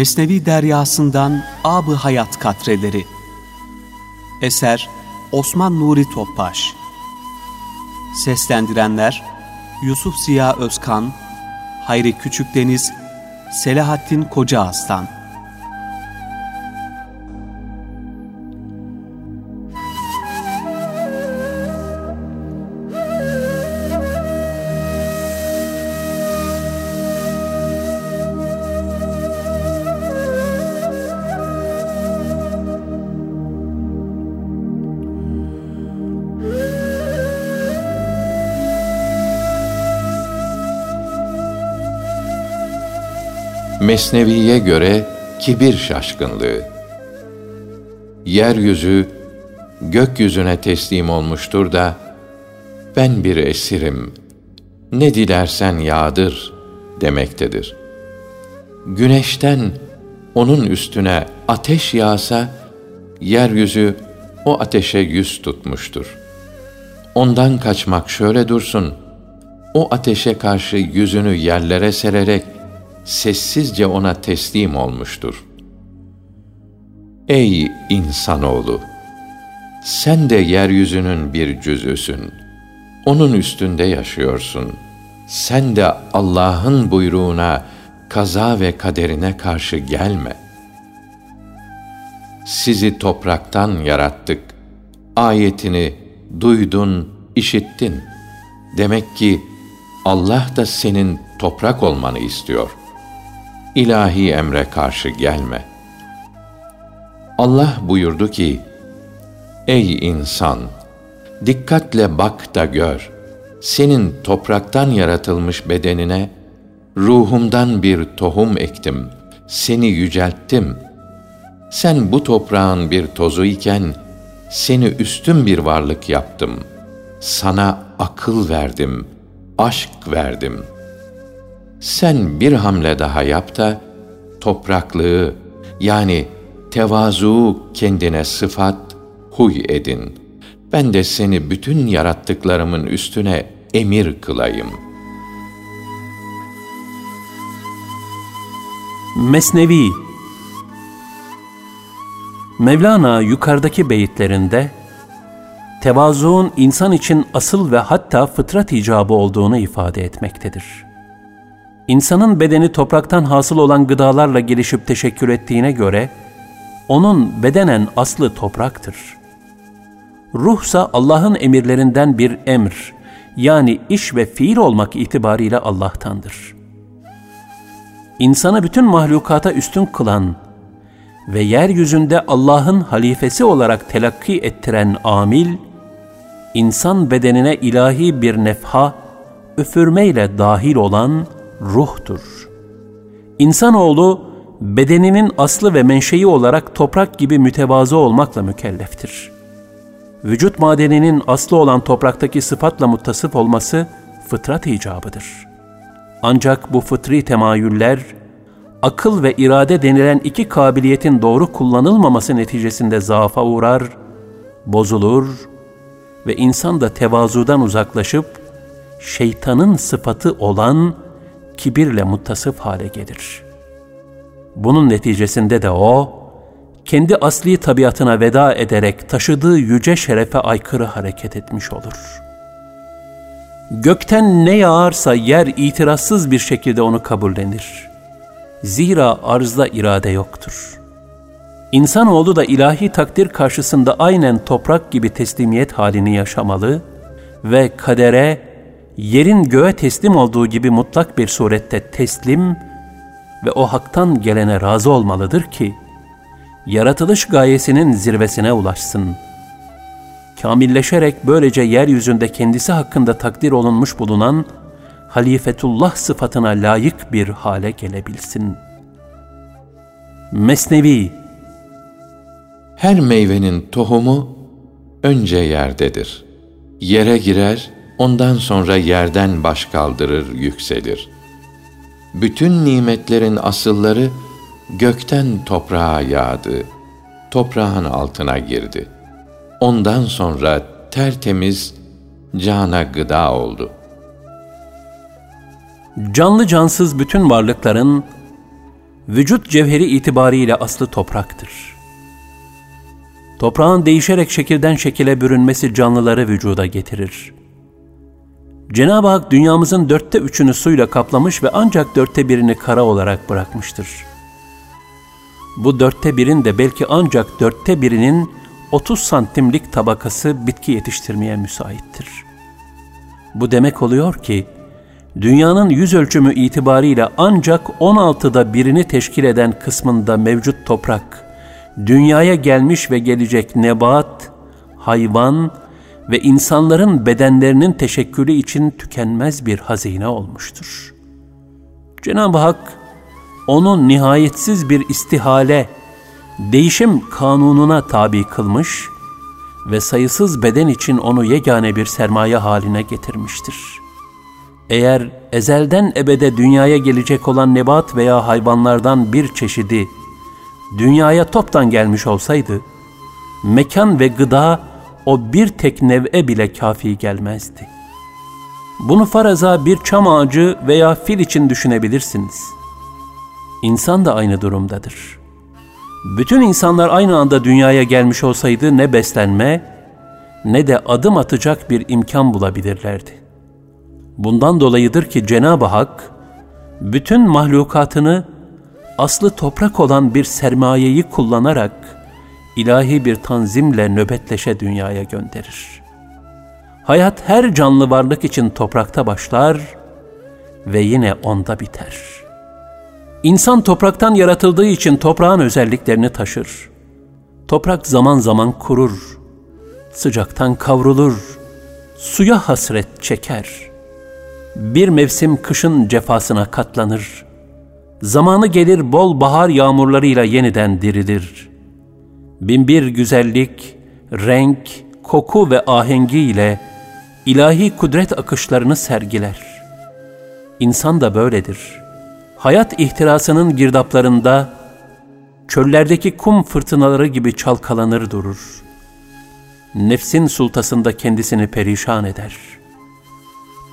Mesnevi Deryasından Ab-ı Hayat Katreleri. Eser Osman Nuri Topbaş. Seslendirenler Yusuf Ziya Özkan Hayri Küçükdeniz Selahattin Koca Aslan Mesnevi'ye göre kibir şaşkınlığı. Yeryüzü gökyüzüne teslim olmuştur da ben bir esirim. Ne dilersen yağdır demektedir. Güneşten onun üstüne ateş yağsa yeryüzü o ateşe yüz tutmuştur. Ondan kaçmak şöyle dursun. O ateşe karşı yüzünü yerlere sererek sessizce ona teslim olmuştur. Ey insanoğlu! Sen de yeryüzünün bir cüzüsün. Onun üstünde yaşıyorsun. Sen de Allah'ın buyruğuna, kaza ve kaderine karşı gelme. Sizi topraktan yarattık. Ayetini duydun, işittin. Demek ki Allah da senin toprak olmanı istiyor ilahi emre karşı gelme. Allah buyurdu ki, Ey insan! Dikkatle bak da gör. Senin topraktan yaratılmış bedenine, ruhumdan bir tohum ektim, seni yücelttim. Sen bu toprağın bir tozu iken, seni üstün bir varlık yaptım. Sana akıl verdim, aşk verdim.'' Sen bir hamle daha yap da topraklığı yani tevazu kendine sıfat, huy edin. Ben de seni bütün yarattıklarımın üstüne emir kılayım. Mesnevi Mevlana yukarıdaki beyitlerinde tevazuun insan için asıl ve hatta fıtrat icabı olduğunu ifade etmektedir. İnsanın bedeni topraktan hasıl olan gıdalarla gelişip teşekkür ettiğine göre, onun bedenen aslı topraktır. Ruhsa Allah'ın emirlerinden bir emir, yani iş ve fiil olmak itibariyle Allah'tandır. İnsanı bütün mahlukata üstün kılan ve yeryüzünde Allah'ın halifesi olarak telakki ettiren amil, insan bedenine ilahi bir nefha, üfürmeyle dahil olan ruhtur. İnsanoğlu bedeninin aslı ve menşei olarak toprak gibi mütevazı olmakla mükelleftir. Vücut madeninin aslı olan topraktaki sıfatla muttasıf olması fıtrat icabıdır. Ancak bu fıtri temayüller, akıl ve irade denilen iki kabiliyetin doğru kullanılmaması neticesinde zaafa uğrar, bozulur ve insan da tevazudan uzaklaşıp şeytanın sıfatı olan kibirle muttasıf hale gelir. Bunun neticesinde de o, kendi asli tabiatına veda ederek taşıdığı yüce şerefe aykırı hareket etmiş olur. Gökten ne yağarsa yer itirazsız bir şekilde onu kabullenir. Zira arzda irade yoktur. İnsanoğlu da ilahi takdir karşısında aynen toprak gibi teslimiyet halini yaşamalı ve kadere yerin göğe teslim olduğu gibi mutlak bir surette teslim ve o haktan gelene razı olmalıdır ki, yaratılış gayesinin zirvesine ulaşsın. Kamilleşerek böylece yeryüzünde kendisi hakkında takdir olunmuş bulunan halifetullah sıfatına layık bir hale gelebilsin. Mesnevi Her meyvenin tohumu önce yerdedir. Yere girer, ondan sonra yerden baş kaldırır, yükselir. Bütün nimetlerin asılları gökten toprağa yağdı, toprağın altına girdi. Ondan sonra tertemiz cana gıda oldu. Canlı cansız bütün varlıkların vücut cevheri itibariyle aslı topraktır. Toprağın değişerek şekilden şekile bürünmesi canlıları vücuda getirir. Cenab-ı Hak dünyamızın dörtte üçünü suyla kaplamış ve ancak dörtte birini kara olarak bırakmıştır. Bu dörtte birin de belki ancak dörtte birinin 30 santimlik tabakası bitki yetiştirmeye müsaittir. Bu demek oluyor ki, dünyanın yüz ölçümü itibariyle ancak 16'da birini teşkil eden kısmında mevcut toprak, dünyaya gelmiş ve gelecek nebat, hayvan ve insanların bedenlerinin teşekkülü için tükenmez bir hazine olmuştur. Cenab-ı Hak, onu nihayetsiz bir istihale, değişim kanununa tabi kılmış ve sayısız beden için onu yegane bir sermaye haline getirmiştir. Eğer ezelden ebede dünyaya gelecek olan nebat veya hayvanlardan bir çeşidi dünyaya toptan gelmiş olsaydı, mekan ve gıda o bir tek nev'e bile kafi gelmezdi. Bunu faraza bir çam ağacı veya fil için düşünebilirsiniz. İnsan da aynı durumdadır.'' bütün insanlar aynı anda dünyaya gelmiş olsaydı ne beslenme ne de adım atacak bir imkan bulabilirlerdi. Bundan dolayıdır ki Cenab-ı Hak bütün mahlukatını aslı toprak olan bir sermayeyi kullanarak ilahi bir tanzimle nöbetleşe dünyaya gönderir. Hayat her canlı varlık için toprakta başlar ve yine onda biter.'' İnsan topraktan yaratıldığı için toprağın özelliklerini taşır. Toprak zaman zaman kurur, sıcaktan kavrulur, suya hasret çeker. Bir mevsim kışın cefasına katlanır. Zamanı gelir bol bahar yağmurlarıyla yeniden dirilir. Binbir güzellik, renk, koku ve ahengiyle ilahi kudret akışlarını sergiler. İnsan da böyledir.'' hayat ihtirasının girdaplarında çöllerdeki kum fırtınaları gibi çalkalanır durur. Nefsin sultasında kendisini perişan eder.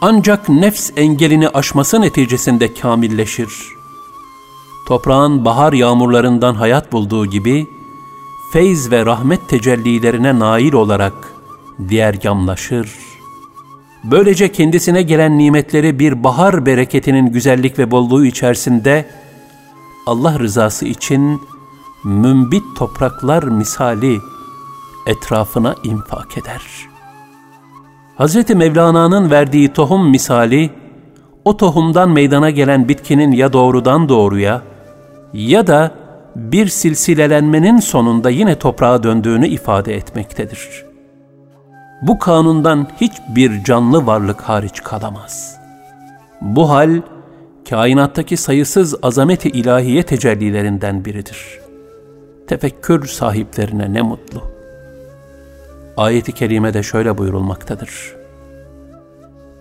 Ancak nefs engelini aşması neticesinde kamilleşir. Toprağın bahar yağmurlarından hayat bulduğu gibi, feyz ve rahmet tecellilerine nail olarak diğer yamlaşır.'' Böylece kendisine gelen nimetleri bir bahar bereketinin güzellik ve bolluğu içerisinde Allah rızası için mümbit topraklar misali etrafına infak eder. Hz. Mevlana'nın verdiği tohum misali, o tohumdan meydana gelen bitkinin ya doğrudan doğruya ya da bir silsilelenmenin sonunda yine toprağa döndüğünü ifade etmektedir.'' bu kanundan hiçbir canlı varlık hariç kalamaz. Bu hal, kainattaki sayısız azameti ilahiye tecellilerinden biridir. Tefekkür sahiplerine ne mutlu. Ayet-i kerimede şöyle buyurulmaktadır.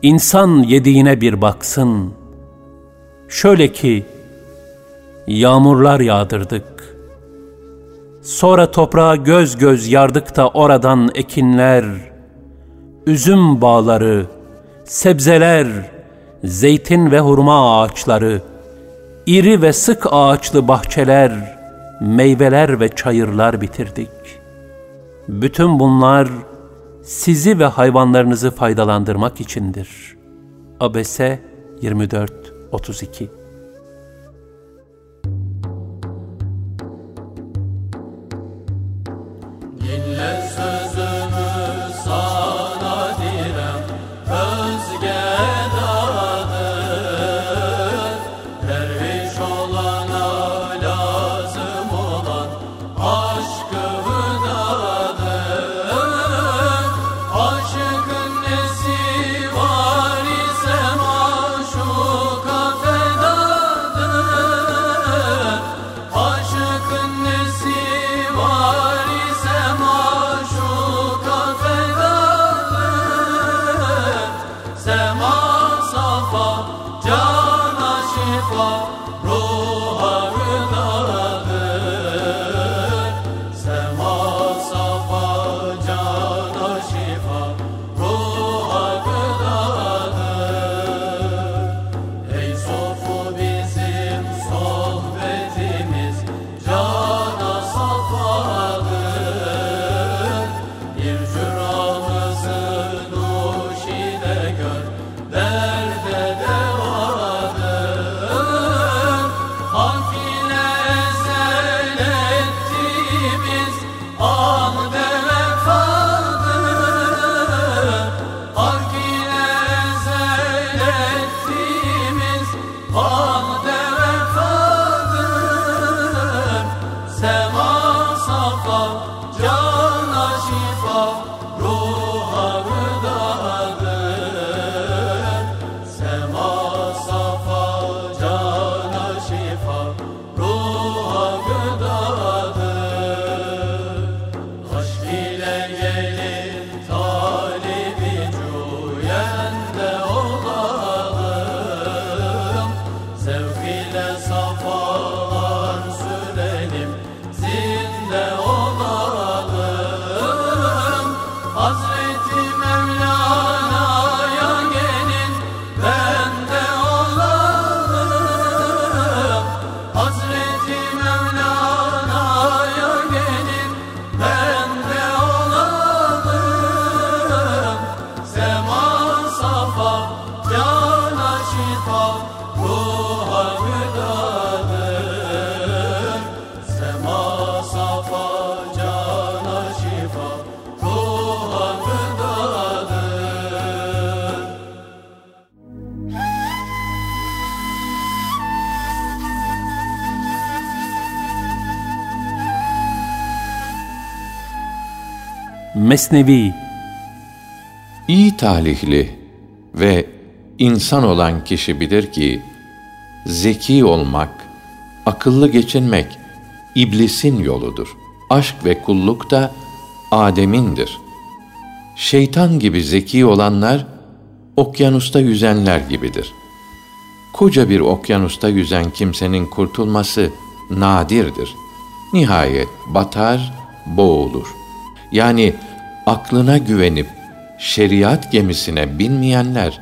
İnsan yediğine bir baksın. Şöyle ki, yağmurlar yağdırdık. Sonra toprağa göz göz yardık da oradan ekinler, üzüm bağları, sebzeler, zeytin ve hurma ağaçları, iri ve sık ağaçlı bahçeler, meyveler ve çayırlar bitirdik. Bütün bunlar sizi ve hayvanlarınızı faydalandırmak içindir. Abese 24 32 Mesnevi İyi talihli ve insan olan kişi bilir ki, zeki olmak, akıllı geçinmek, iblisin yoludur. Aşk ve kulluk da Adem'indir. Şeytan gibi zeki olanlar, okyanusta yüzenler gibidir. Koca bir okyanusta yüzen kimsenin kurtulması nadirdir. Nihayet batar, boğulur. Yani aklına güvenip şeriat gemisine binmeyenler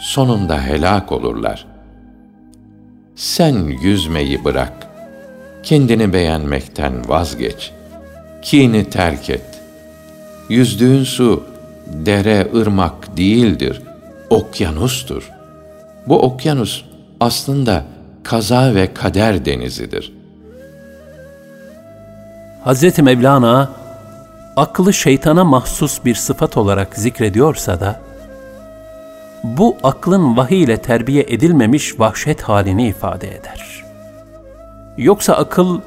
sonunda helak olurlar. Sen yüzmeyi bırak. Kendini beğenmekten vazgeç. Kini terk et. Yüzdüğün su dere, ırmak değildir, okyanustur. Bu okyanus aslında kaza ve kader denizidir. Hz. Mevlana aklı şeytana mahsus bir sıfat olarak zikrediyorsa da bu aklın vahiy ile terbiye edilmemiş vahşet halini ifade eder. Yoksa akıl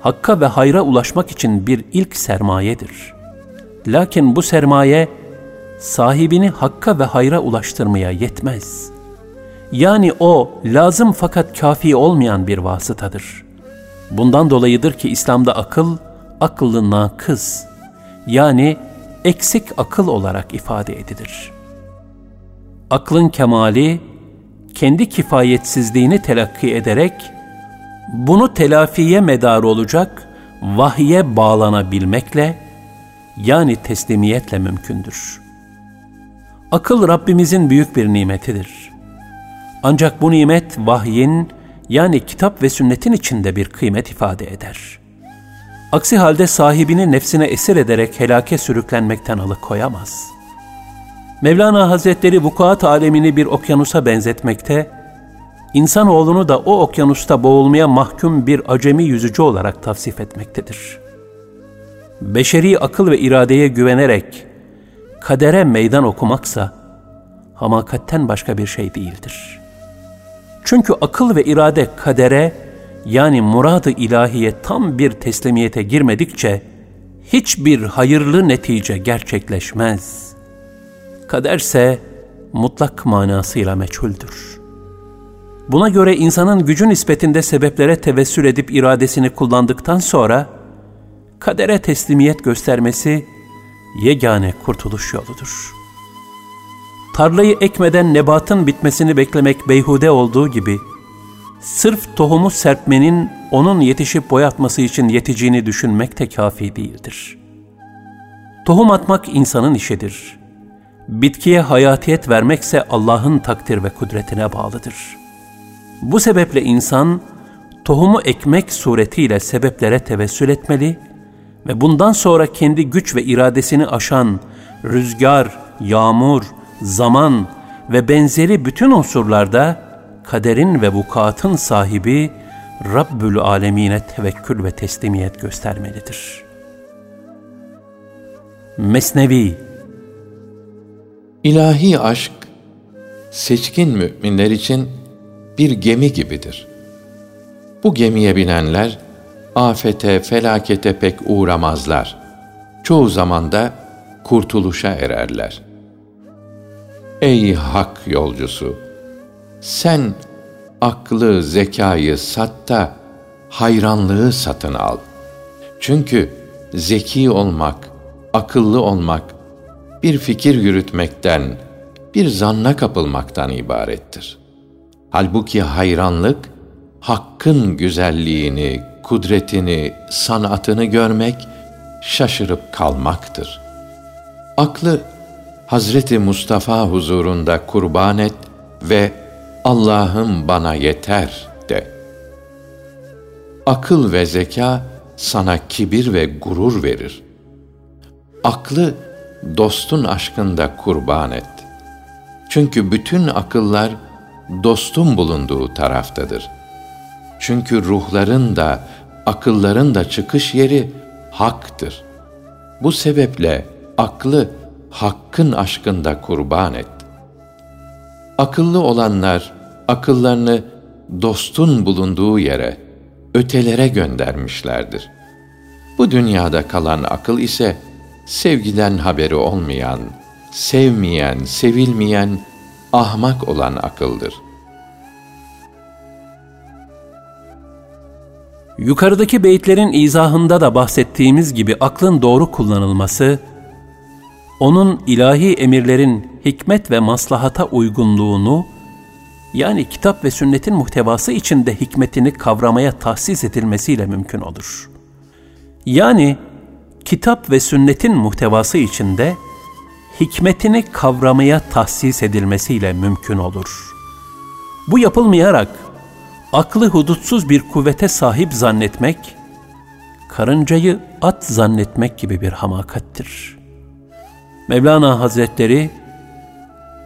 hakka ve hayra ulaşmak için bir ilk sermayedir. Lakin bu sermaye sahibini hakka ve hayra ulaştırmaya yetmez. Yani o lazım fakat kafi olmayan bir vasıtadır. Bundan dolayıdır ki İslam'da akıl, akıllı nakız, yani eksik akıl olarak ifade edilir. Aklın kemali, kendi kifayetsizliğini telakki ederek, bunu telafiye medar olacak, vahye bağlanabilmekle, yani teslimiyetle mümkündür.'' Akıl Rabbimizin büyük bir nimetidir. Ancak bu nimet vahyin yani kitap ve sünnetin içinde bir kıymet ifade eder. Aksi halde sahibini nefsine esir ederek helake sürüklenmekten alıkoyamaz. Mevlana Hazretleri vukuat alemini bir okyanusa benzetmekte, insanoğlunu da o okyanusta boğulmaya mahkum bir acemi yüzücü olarak tavsif etmektedir. Beşeri akıl ve iradeye güvenerek kadere meydan okumaksa hamakatten başka bir şey değildir. Çünkü akıl ve irade kadere yani muradı ilahiye tam bir teslimiyete girmedikçe hiçbir hayırlı netice gerçekleşmez. Kaderse mutlak manasıyla meçhuldür. Buna göre insanın gücü nispetinde sebeplere tevessül edip iradesini kullandıktan sonra kadere teslimiyet göstermesi yegane kurtuluş yoludur. Tarlayı ekmeden nebatın bitmesini beklemek beyhude olduğu gibi, sırf tohumu serpmenin onun yetişip boyatması için yeteceğini düşünmek de kafi değildir. Tohum atmak insanın işidir. Bitkiye hayatiyet vermekse Allah'ın takdir ve kudretine bağlıdır. Bu sebeple insan, tohumu ekmek suretiyle sebeplere tevessül etmeli ve bundan sonra kendi güç ve iradesini aşan rüzgar, yağmur, zaman ve benzeri bütün unsurlarda kaderin ve vukuatın sahibi Rabbül Alemine tevekkül ve teslimiyet göstermelidir. Mesnevi İlahi aşk, seçkin müminler için bir gemi gibidir. Bu gemiye binenler, afete, felakete pek uğramazlar. Çoğu zamanda kurtuluşa ererler. Ey hak yolcusu! Sen aklı, zekayı sat da hayranlığı satın al. Çünkü zeki olmak, akıllı olmak, bir fikir yürütmekten, bir zanna kapılmaktan ibarettir. Halbuki hayranlık, hakkın güzelliğini, kudretini, sanatını görmek, şaşırıp kalmaktır. Aklı Hazreti Mustafa huzurunda kurban et ve Allah'ım bana yeter de. Akıl ve zeka sana kibir ve gurur verir. Aklı dostun aşkında kurban et. Çünkü bütün akıllar dostun bulunduğu taraftadır. Çünkü ruhların da akılların da çıkış yeri haktır. Bu sebeple aklı hakkın aşkında kurban et. Akıllı olanlar akıllarını dostun bulunduğu yere, ötelere göndermişlerdir. Bu dünyada kalan akıl ise sevgiden haberi olmayan, sevmeyen, sevilmeyen, ahmak olan akıldır. Yukarıdaki beyitlerin izahında da bahsettiğimiz gibi aklın doğru kullanılması, onun ilahi emirlerin hikmet ve maslahata uygunluğunu, yani kitap ve sünnetin muhtevası içinde hikmetini kavramaya tahsis edilmesiyle mümkün olur. Yani kitap ve sünnetin muhtevası içinde hikmetini kavramaya tahsis edilmesiyle mümkün olur. Bu yapılmayarak aklı hudutsuz bir kuvvete sahip zannetmek, karıncayı at zannetmek gibi bir hamakattir. Mevlana Hazretleri,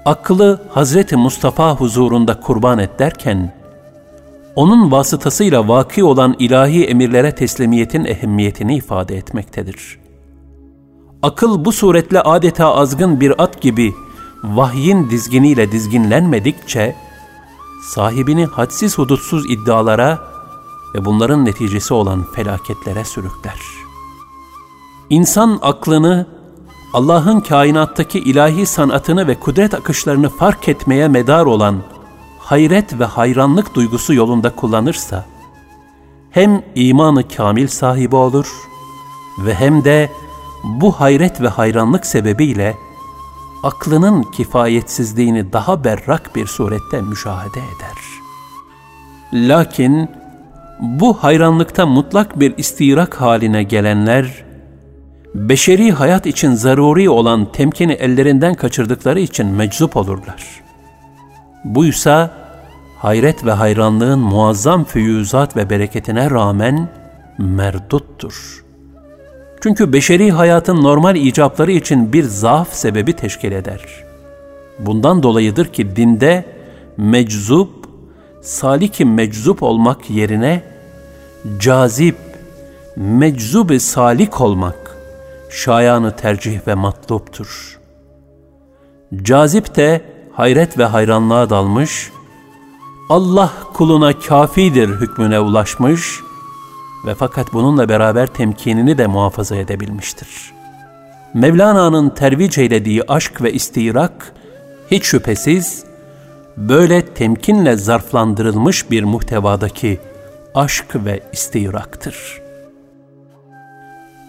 aklı Hazreti Mustafa huzurunda kurban et derken, onun vasıtasıyla vaki olan ilahi emirlere teslimiyetin ehemmiyetini ifade etmektedir. Akıl bu suretle adeta azgın bir at gibi vahyin dizginiyle dizginlenmedikçe, sahibini hadsiz hudutsuz iddialara ve bunların neticesi olan felaketlere sürükler. İnsan aklını Allah'ın kainattaki ilahi sanatını ve kudret akışlarını fark etmeye medar olan hayret ve hayranlık duygusu yolunda kullanırsa, hem imanı kamil sahibi olur ve hem de bu hayret ve hayranlık sebebiyle aklının kifayetsizliğini daha berrak bir surette müşahede eder. Lakin bu hayranlıkta mutlak bir istirak haline gelenler, beşeri hayat için zaruri olan temkini ellerinden kaçırdıkları için meczup olurlar. Buysa hayret ve hayranlığın muazzam füyüzat ve bereketine rağmen merduttur. Çünkü beşeri hayatın normal icapları için bir zaaf sebebi teşkil eder. Bundan dolayıdır ki dinde meczup, saliki meczup olmak yerine cazip, meczub salik olmak şayanı tercih ve matluptur. Cazip de hayret ve hayranlığa dalmış, Allah kuluna kafidir hükmüne ulaşmış ve fakat bununla beraber temkinini de muhafaza edebilmiştir. Mevlana'nın tervic eylediği aşk ve istirak hiç şüphesiz böyle temkinle zarflandırılmış bir muhtevadaki aşk ve istiraktır.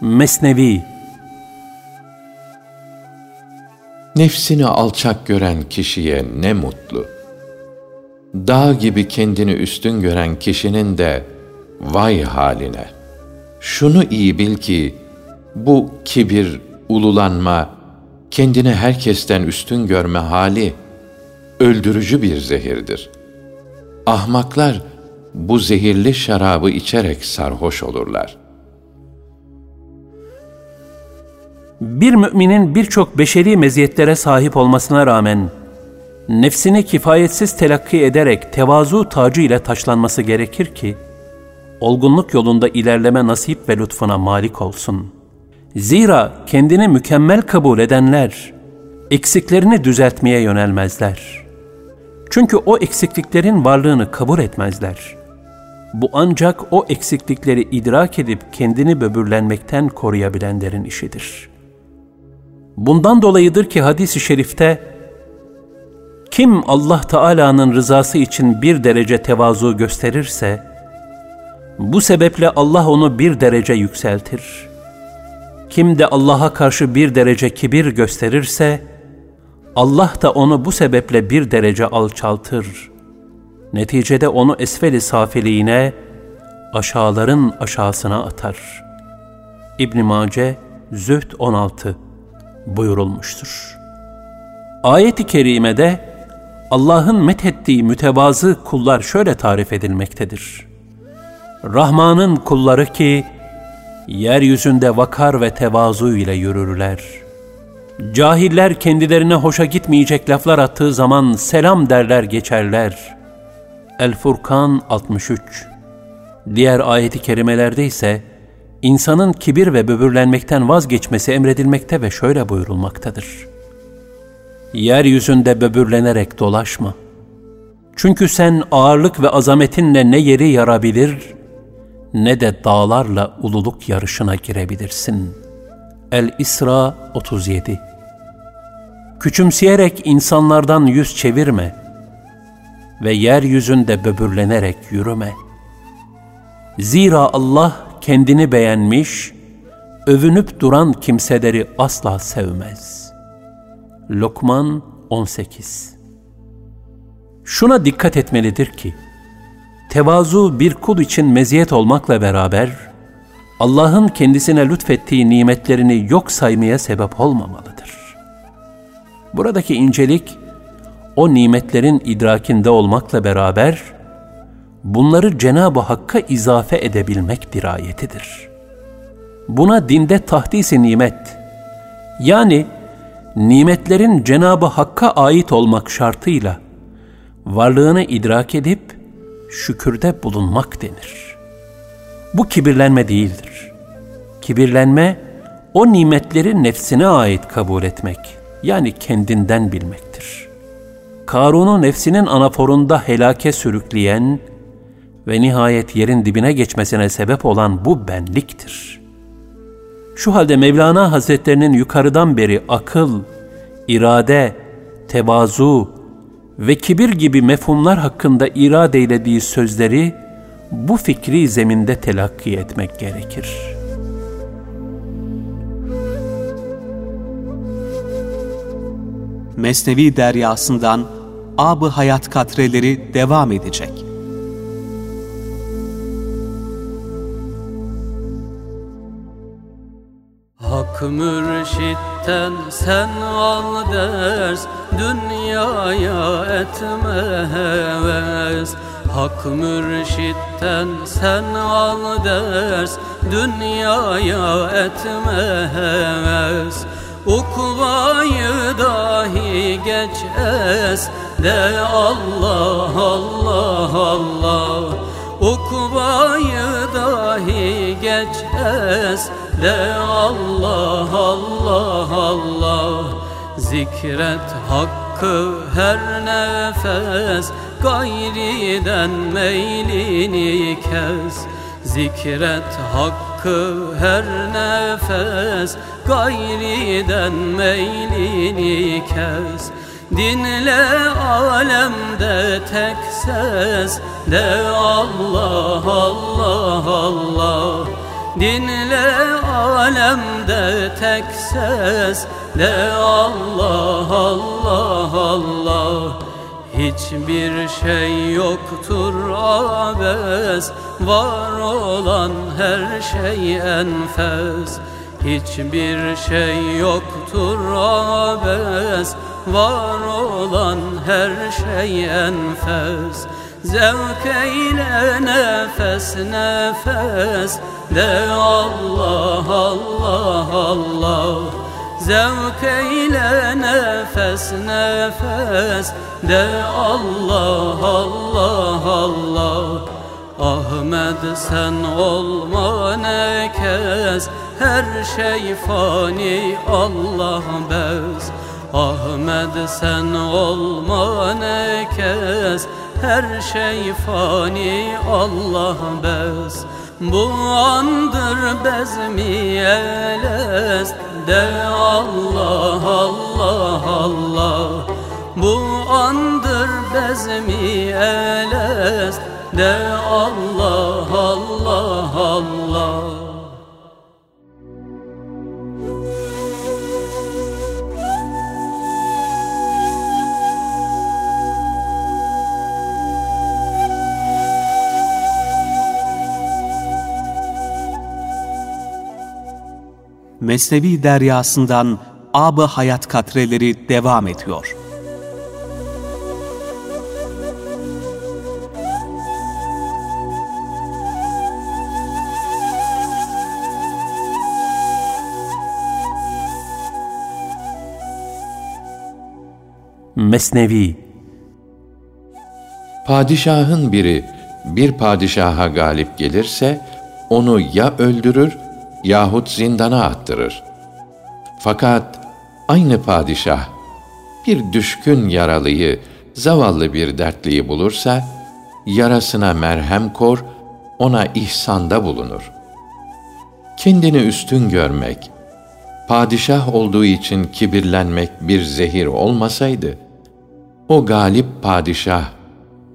Mesnevi Nefsini alçak gören kişiye ne mutlu. Dağ gibi kendini üstün gören kişinin de vay haline. Şunu iyi bil ki bu kibir, ululanma, kendini herkesten üstün görme hali öldürücü bir zehirdir. Ahmaklar bu zehirli şarabı içerek sarhoş olurlar. Bir müminin birçok beşeri meziyetlere sahip olmasına rağmen nefsini kifayetsiz telakki ederek tevazu tacı ile taşlanması gerekir ki olgunluk yolunda ilerleme nasip ve lütfuna malik olsun. Zira kendini mükemmel kabul edenler eksiklerini düzeltmeye yönelmezler. Çünkü o eksikliklerin varlığını kabul etmezler. Bu ancak o eksiklikleri idrak edip kendini böbürlenmekten koruyabilenlerin işidir. Bundan dolayıdır ki hadis-i şerifte kim Allah Teala'nın rızası için bir derece tevazu gösterirse, bu sebeple Allah onu bir derece yükseltir. Kim de Allah'a karşı bir derece kibir gösterirse, Allah da onu bu sebeple bir derece alçaltır. Neticede onu esfeli safiliğine, aşağıların aşağısına atar. İbn Mace Zühd 16 buyurulmuştur. Ayet-i kerimede Allah'ın methettiği mütevazı kullar şöyle tarif edilmektedir. Rahman'ın kulları ki, yeryüzünde vakar ve tevazu ile yürürler. Cahiller kendilerine hoşa gitmeyecek laflar attığı zaman selam derler geçerler. El-Furkan 63 Diğer ayeti kerimelerde ise, insanın kibir ve böbürlenmekten vazgeçmesi emredilmekte ve şöyle buyurulmaktadır. Yeryüzünde böbürlenerek dolaşma. Çünkü sen ağırlık ve azametinle ne yeri yarabilir, ne de dağlarla ululuk yarışına girebilirsin. El-İsra 37 Küçümseyerek insanlardan yüz çevirme ve yeryüzünde böbürlenerek yürüme. Zira Allah kendini beğenmiş, övünüp duran kimseleri asla sevmez. Lokman 18 Şuna dikkat etmelidir ki, tevazu bir kul için meziyet olmakla beraber, Allah'ın kendisine lütfettiği nimetlerini yok saymaya sebep olmamalıdır. Buradaki incelik, o nimetlerin idrakinde olmakla beraber, bunları Cenab-ı Hakk'a izafe edebilmek dirayetidir. Buna dinde tahdis-i nimet, yani nimetlerin Cenab-ı Hakk'a ait olmak şartıyla, varlığını idrak edip şükürde bulunmak denir. Bu kibirlenme değildir. Kibirlenme, o nimetleri nefsine ait kabul etmek, yani kendinden bilmektir. Karun'u nefsinin anaforunda helake sürükleyen ve nihayet yerin dibine geçmesine sebep olan bu benliktir. Şu halde Mevlana Hazretlerinin yukarıdan beri akıl, irade, tevazu ve kibir gibi mefhumlar hakkında irade eylediği sözleri bu fikri zeminde telakki etmek gerekir. Mesnevi deryasından Ab-ı Hayat katreleri devam edecek. Hak mürşitten sen al ders Dünyaya etme heves. Hak mürşitten sen al ders Dünyaya etme heves. Ukbayı dahi geç es De Allah Allah Allah Ukbayı dahi geç es De Allah Allah Allah. Zikret hakkı her nefes. Gayriden meylini kes. Zikret hakkı her nefes. Gayriden meylini kes Dinle alemde tek ses De Allah Allah Allah. Dinle alemde tek ses De Allah Allah Allah. Hiçbir şey yoktur abes Var olan her şey enfes. Hiçbir şey yoktur abes Var olan her şey enfes. Zevk eyle nefes nefes. De Allah Allah Allah. Zevk eyle nefes nefes. De Allah Allah Allah. Ahmet sen olma ne kez Her şey fani Allah bez Ahmet sen olma ne kez Her şey fani Allah bez Bu andır bezmi elest De Allah Allah Allah. Bu andır bezmi elest De Allah Mesnevi deryasından Ab-ı Hayat katreleri devam ediyor. Mesnevi Padişahın biri bir padişaha galip gelirse onu ya öldürür yahut zindana attırır. Fakat aynı padişah bir düşkün yaralıyı, zavallı bir dertliyi bulursa yarasına merhem kor, ona ihsanda bulunur. Kendini üstün görmek, padişah olduğu için kibirlenmek bir zehir olmasaydı, o galip padişah,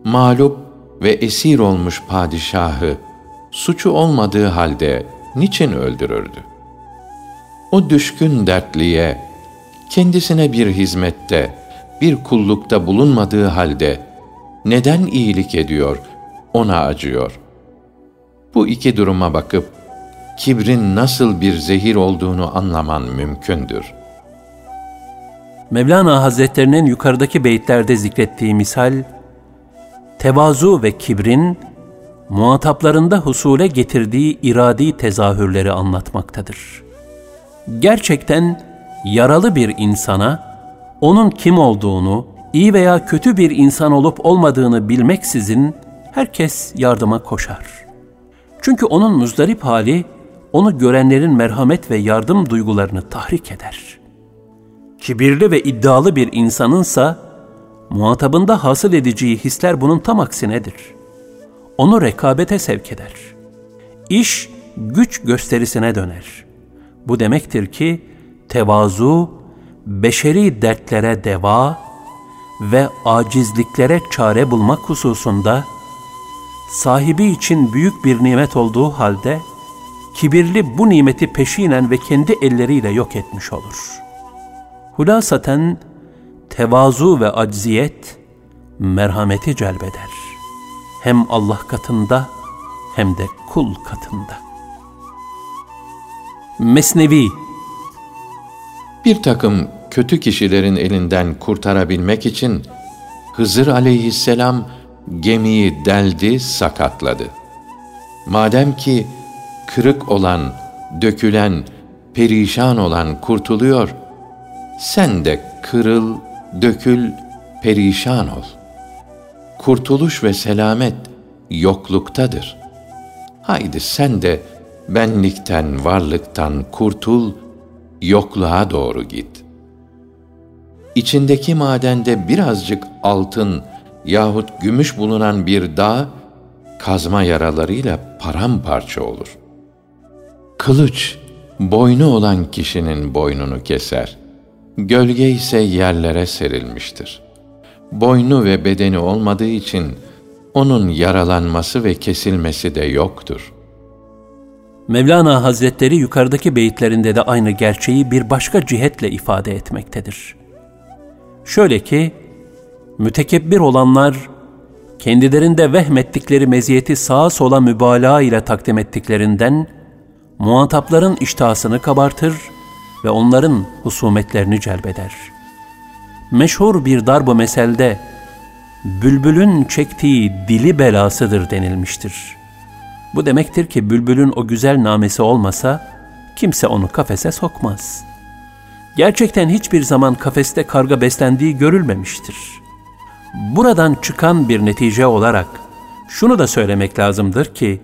mağlup ve esir olmuş padişahı, suçu olmadığı halde niçin öldürürdü? O düşkün dertliye, kendisine bir hizmette, bir kullukta bulunmadığı halde, neden iyilik ediyor, ona acıyor? Bu iki duruma bakıp, kibrin nasıl bir zehir olduğunu anlaman mümkündür. Mevlana Hazretlerinin yukarıdaki beytlerde zikrettiği misal, tevazu ve kibrin muhataplarında husule getirdiği iradi tezahürleri anlatmaktadır. Gerçekten yaralı bir insana onun kim olduğunu, iyi veya kötü bir insan olup olmadığını bilmeksizin herkes yardıma koşar. Çünkü onun muzdarip hali onu görenlerin merhamet ve yardım duygularını tahrik eder. Kibirli ve iddialı bir insanınsa muhatabında hasıl edeceği hisler bunun tam aksinedir. Onu rekabete sevk eder. İş güç gösterisine döner. Bu demektir ki tevazu, beşeri dertlere deva ve acizliklere çare bulmak hususunda sahibi için büyük bir nimet olduğu halde kibirli bu nimeti peşinen ve kendi elleriyle yok etmiş olur. Hulasaten tevazu ve acziyet merhameti celbeder. Hem Allah katında hem de kul katında. Mesnevi Bir takım kötü kişilerin elinden kurtarabilmek için Hızır aleyhisselam gemiyi deldi, sakatladı. Madem ki kırık olan, dökülen, perişan olan kurtuluyor, sen de kırıl, dökül, perişan ol. Kurtuluş ve selamet yokluktadır. Haydi sen de benlikten, varlıktan kurtul, yokluğa doğru git. İçindeki madende birazcık altın yahut gümüş bulunan bir dağ, kazma yaralarıyla paramparça olur. Kılıç, boynu olan kişinin boynunu keser.'' Gölge ise yerlere serilmiştir. Boynu ve bedeni olmadığı için onun yaralanması ve kesilmesi de yoktur. Mevlana Hazretleri yukarıdaki beyitlerinde de aynı gerçeği bir başka cihetle ifade etmektedir. Şöyle ki, mütekebbir olanlar, kendilerinde vehmettikleri meziyeti sağa sola mübalağa ile takdim ettiklerinden, muhatapların iştahını kabartır ve onların husumetlerini celbeder. Meşhur bir darbu meselde, bülbülün çektiği dili belasıdır denilmiştir. Bu demektir ki bülbülün o güzel namesi olmasa, kimse onu kafese sokmaz. Gerçekten hiçbir zaman kafeste karga beslendiği görülmemiştir. Buradan çıkan bir netice olarak, şunu da söylemek lazımdır ki,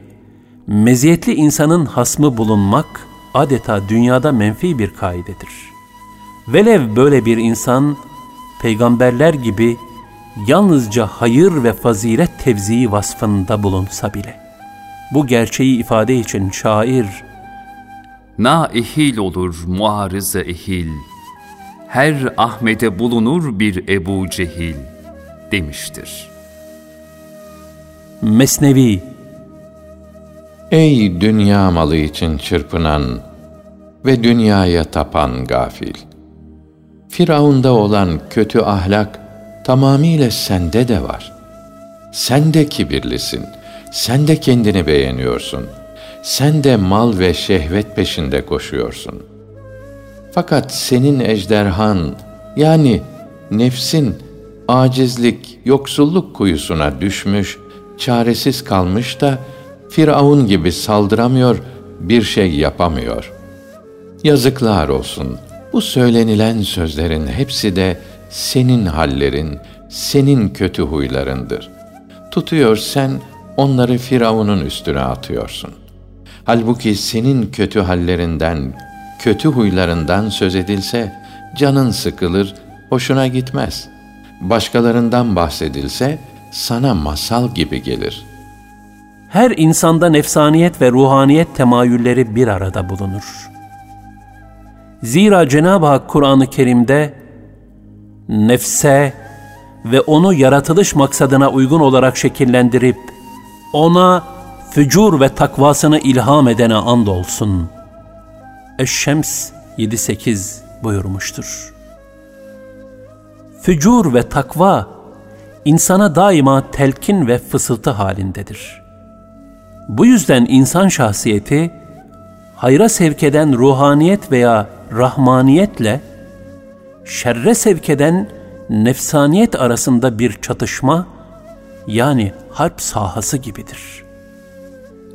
meziyetli insanın hasmı bulunmak, adeta dünyada menfi bir kaidedir. Velev böyle bir insan, peygamberler gibi yalnızca hayır ve fazilet tevziyi vasfında bulunsa bile. Bu gerçeği ifade için şair, Na ehil olur muarıza ehil, her Ahmet'e bulunur bir Ebu Cehil demiştir. Mesnevi Ey dünya malı için çırpınan ve dünyaya tapan gafil! Firavun'da olan kötü ahlak tamamiyle sende de var. Sen de kibirlisin, sen de kendini beğeniyorsun. Sen de mal ve şehvet peşinde koşuyorsun. Fakat senin ejderhan, yani nefsin acizlik, yoksulluk kuyusuna düşmüş, çaresiz kalmış da Firavun gibi saldıramıyor, bir şey yapamıyor. Yazıklar olsun. Bu söylenilen sözlerin hepsi de senin hallerin, senin kötü huylarındır. Tutuyor sen onları Firavun'un üstüne atıyorsun. Halbuki senin kötü hallerinden, kötü huylarından söz edilse canın sıkılır, hoşuna gitmez. Başkalarından bahsedilse sana masal gibi gelir.'' her insanda nefsaniyet ve ruhaniyet temayülleri bir arada bulunur. Zira Cenab-ı Hak Kur'an-ı Kerim'de nefse ve onu yaratılış maksadına uygun olarak şekillendirip ona fücur ve takvasını ilham edene andolsun. Eşşems 7-8 buyurmuştur. Fücur ve takva insana daima telkin ve fısıltı halindedir. Bu yüzden insan şahsiyeti hayra sevk eden ruhaniyet veya rahmaniyetle şerre sevk eden nefsaniyet arasında bir çatışma yani harp sahası gibidir.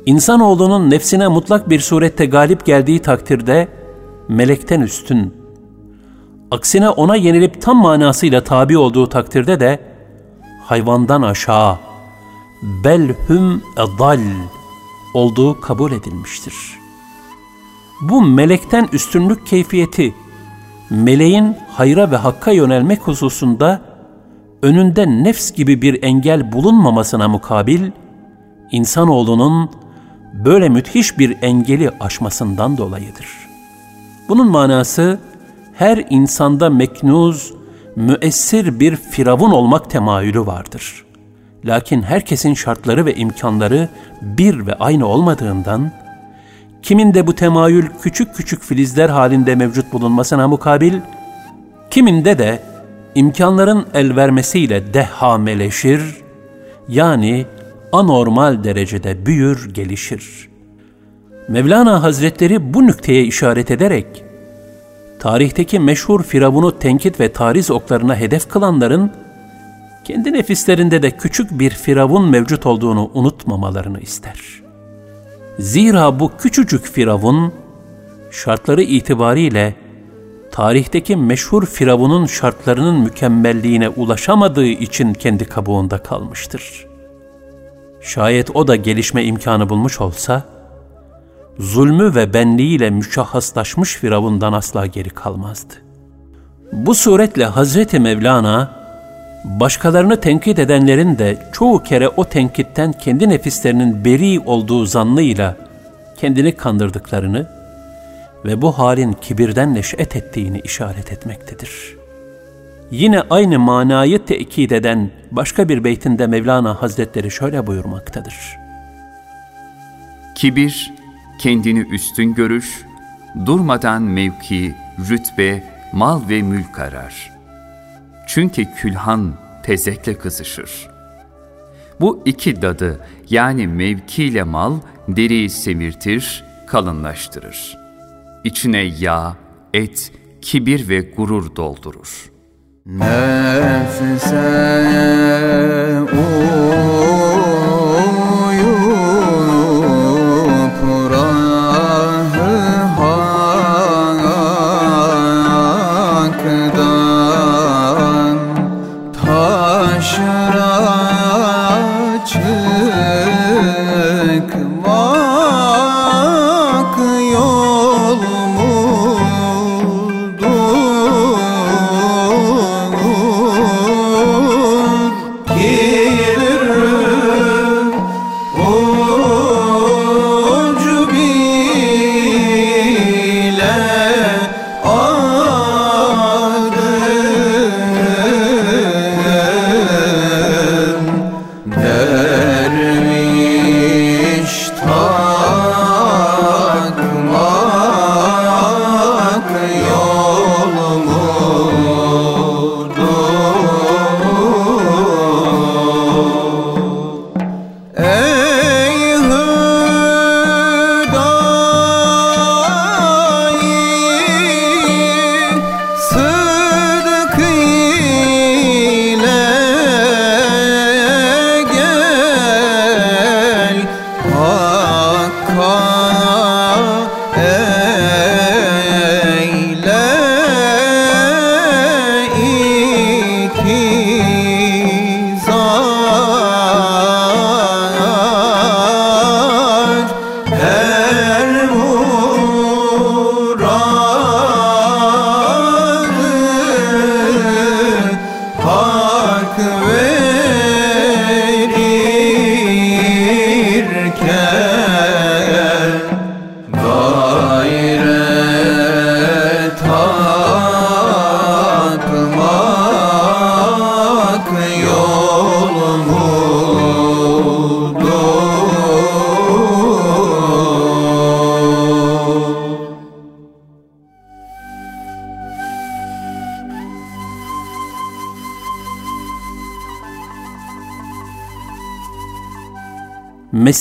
İnsanoğlunun nefsine mutlak bir surette galip geldiği takdirde melekten üstün, aksine ona yenilip tam manasıyla tabi olduğu takdirde de hayvandan aşağı, belhüm edal olduğu kabul edilmiştir. Bu melekten üstünlük keyfiyeti, meleğin hayra ve hakka yönelmek hususunda önünde nefs gibi bir engel bulunmamasına mukabil, insanoğlunun böyle müthiş bir engeli aşmasından dolayıdır. Bunun manası, her insanda meknuz, müessir bir firavun olmak temayülü vardır. Lakin herkesin şartları ve imkanları bir ve aynı olmadığından, kiminde bu temayül küçük küçük filizler halinde mevcut bulunmasına mukabil, kiminde de imkanların el vermesiyle dehameleşir, yani anormal derecede büyür, gelişir. Mevlana Hazretleri bu nükteye işaret ederek, tarihteki meşhur firavunu tenkit ve tariz oklarına hedef kılanların, kendi nefislerinde de küçük bir firavun mevcut olduğunu unutmamalarını ister. Zira bu küçücük firavun, şartları itibariyle tarihteki meşhur firavunun şartlarının mükemmelliğine ulaşamadığı için kendi kabuğunda kalmıştır. Şayet o da gelişme imkanı bulmuş olsa, zulmü ve benliğiyle müşahhaslaşmış Firavundan asla geri kalmazdı. Bu suretle Hazreti Mevlana, başkalarını tenkit edenlerin de çoğu kere o tenkitten kendi nefislerinin beri olduğu zannıyla kendini kandırdıklarını ve bu halin kibirden neş'et ettiğini işaret etmektedir. Yine aynı manayı tekit eden başka bir beytinde Mevlana Hazretleri şöyle buyurmaktadır. Kibir, kendini üstün görür, durmadan mevki, rütbe, mal ve mülk arar. Çünkü külhan tezekle kızışır. Bu iki dadı yani mevki ile mal deriyi semirtir, kalınlaştırır. İçine yağ, et, kibir ve gurur doldurur. Nefse Gelir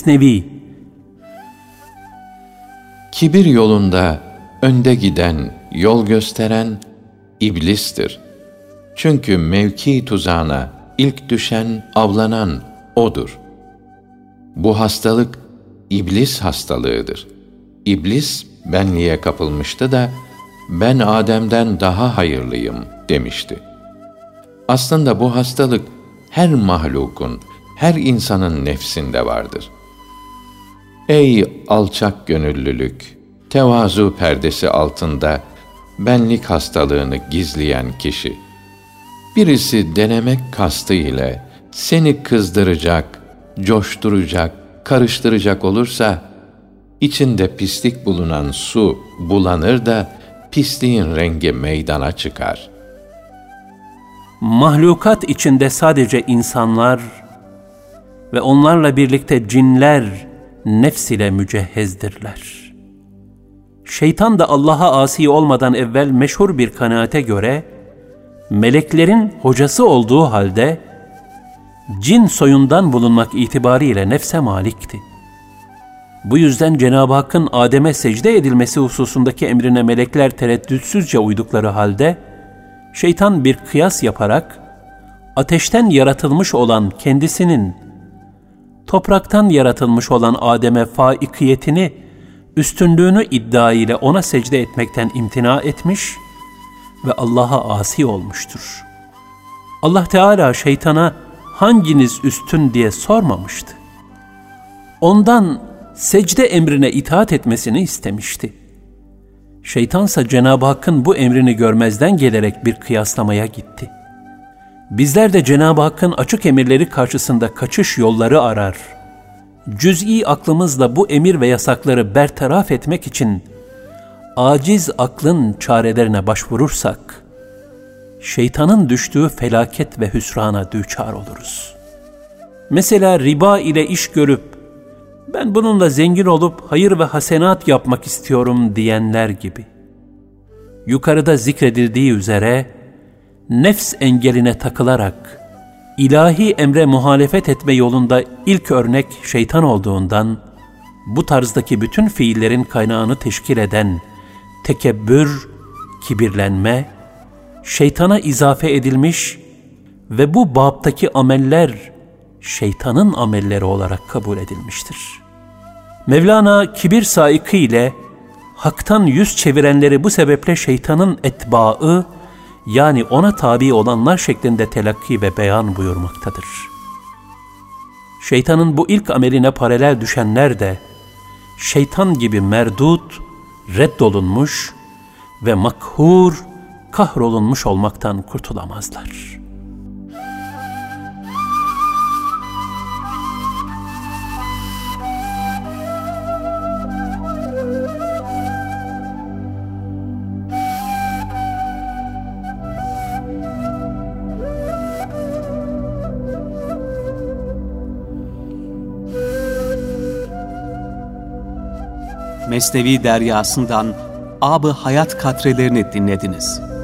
Mesnevi Kibir yolunda önde giden, yol gösteren iblistir. Çünkü mevki tuzağına ilk düşen, avlanan odur. Bu hastalık iblis hastalığıdır. İblis benliğe kapılmıştı da ben Adem'den daha hayırlıyım demişti. Aslında bu hastalık her mahlukun, her insanın nefsinde vardır. Ey alçak gönüllülük, tevazu perdesi altında benlik hastalığını gizleyen kişi. Birisi denemek kastı ile seni kızdıracak, coşturacak, karıştıracak olursa, içinde pislik bulunan su bulanır da pisliğin rengi meydana çıkar. Mahlukat içinde sadece insanlar ve onlarla birlikte cinler nefs ile mücehhezdirler. Şeytan da Allah'a asi olmadan evvel meşhur bir kanaate göre, meleklerin hocası olduğu halde, cin soyundan bulunmak itibariyle nefse malikti. Bu yüzden Cenab-ı Hakk'ın Adem'e secde edilmesi hususundaki emrine melekler tereddütsüzce uydukları halde, şeytan bir kıyas yaparak, ateşten yaratılmış olan kendisinin, topraktan yaratılmış olan Adem'e faikiyetini, üstünlüğünü iddia ile ona secde etmekten imtina etmiş ve Allah'a asi olmuştur. Allah Teala şeytana hanginiz üstün diye sormamıştı. Ondan secde emrine itaat etmesini istemişti. Şeytansa Cenab-ı Hakk'ın bu emrini görmezden gelerek bir kıyaslamaya gitti. Bizler de Cenab-ı Hakk'ın açık emirleri karşısında kaçış yolları arar. Cüz'i aklımızla bu emir ve yasakları bertaraf etmek için aciz aklın çarelerine başvurursak, şeytanın düştüğü felaket ve hüsrana düçar oluruz. Mesela riba ile iş görüp, ben bununla zengin olup hayır ve hasenat yapmak istiyorum diyenler gibi. Yukarıda zikredildiği üzere, nefs engeline takılarak, ilahi emre muhalefet etme yolunda ilk örnek şeytan olduğundan, bu tarzdaki bütün fiillerin kaynağını teşkil eden tekebbür, kibirlenme, şeytana izafe edilmiş ve bu babtaki ameller şeytanın amelleri olarak kabul edilmiştir. Mevlana kibir saiki ile haktan yüz çevirenleri bu sebeple şeytanın etbaı yani ona tabi olanlar şeklinde telakki ve beyan buyurmaktadır. Şeytanın bu ilk ameline paralel düşenler de şeytan gibi merdut, reddolunmuş ve makhur, kahrolunmuş olmaktan kurtulamazlar. Mesnevi deryasından Abı Hayat katrelerini dinlediniz.''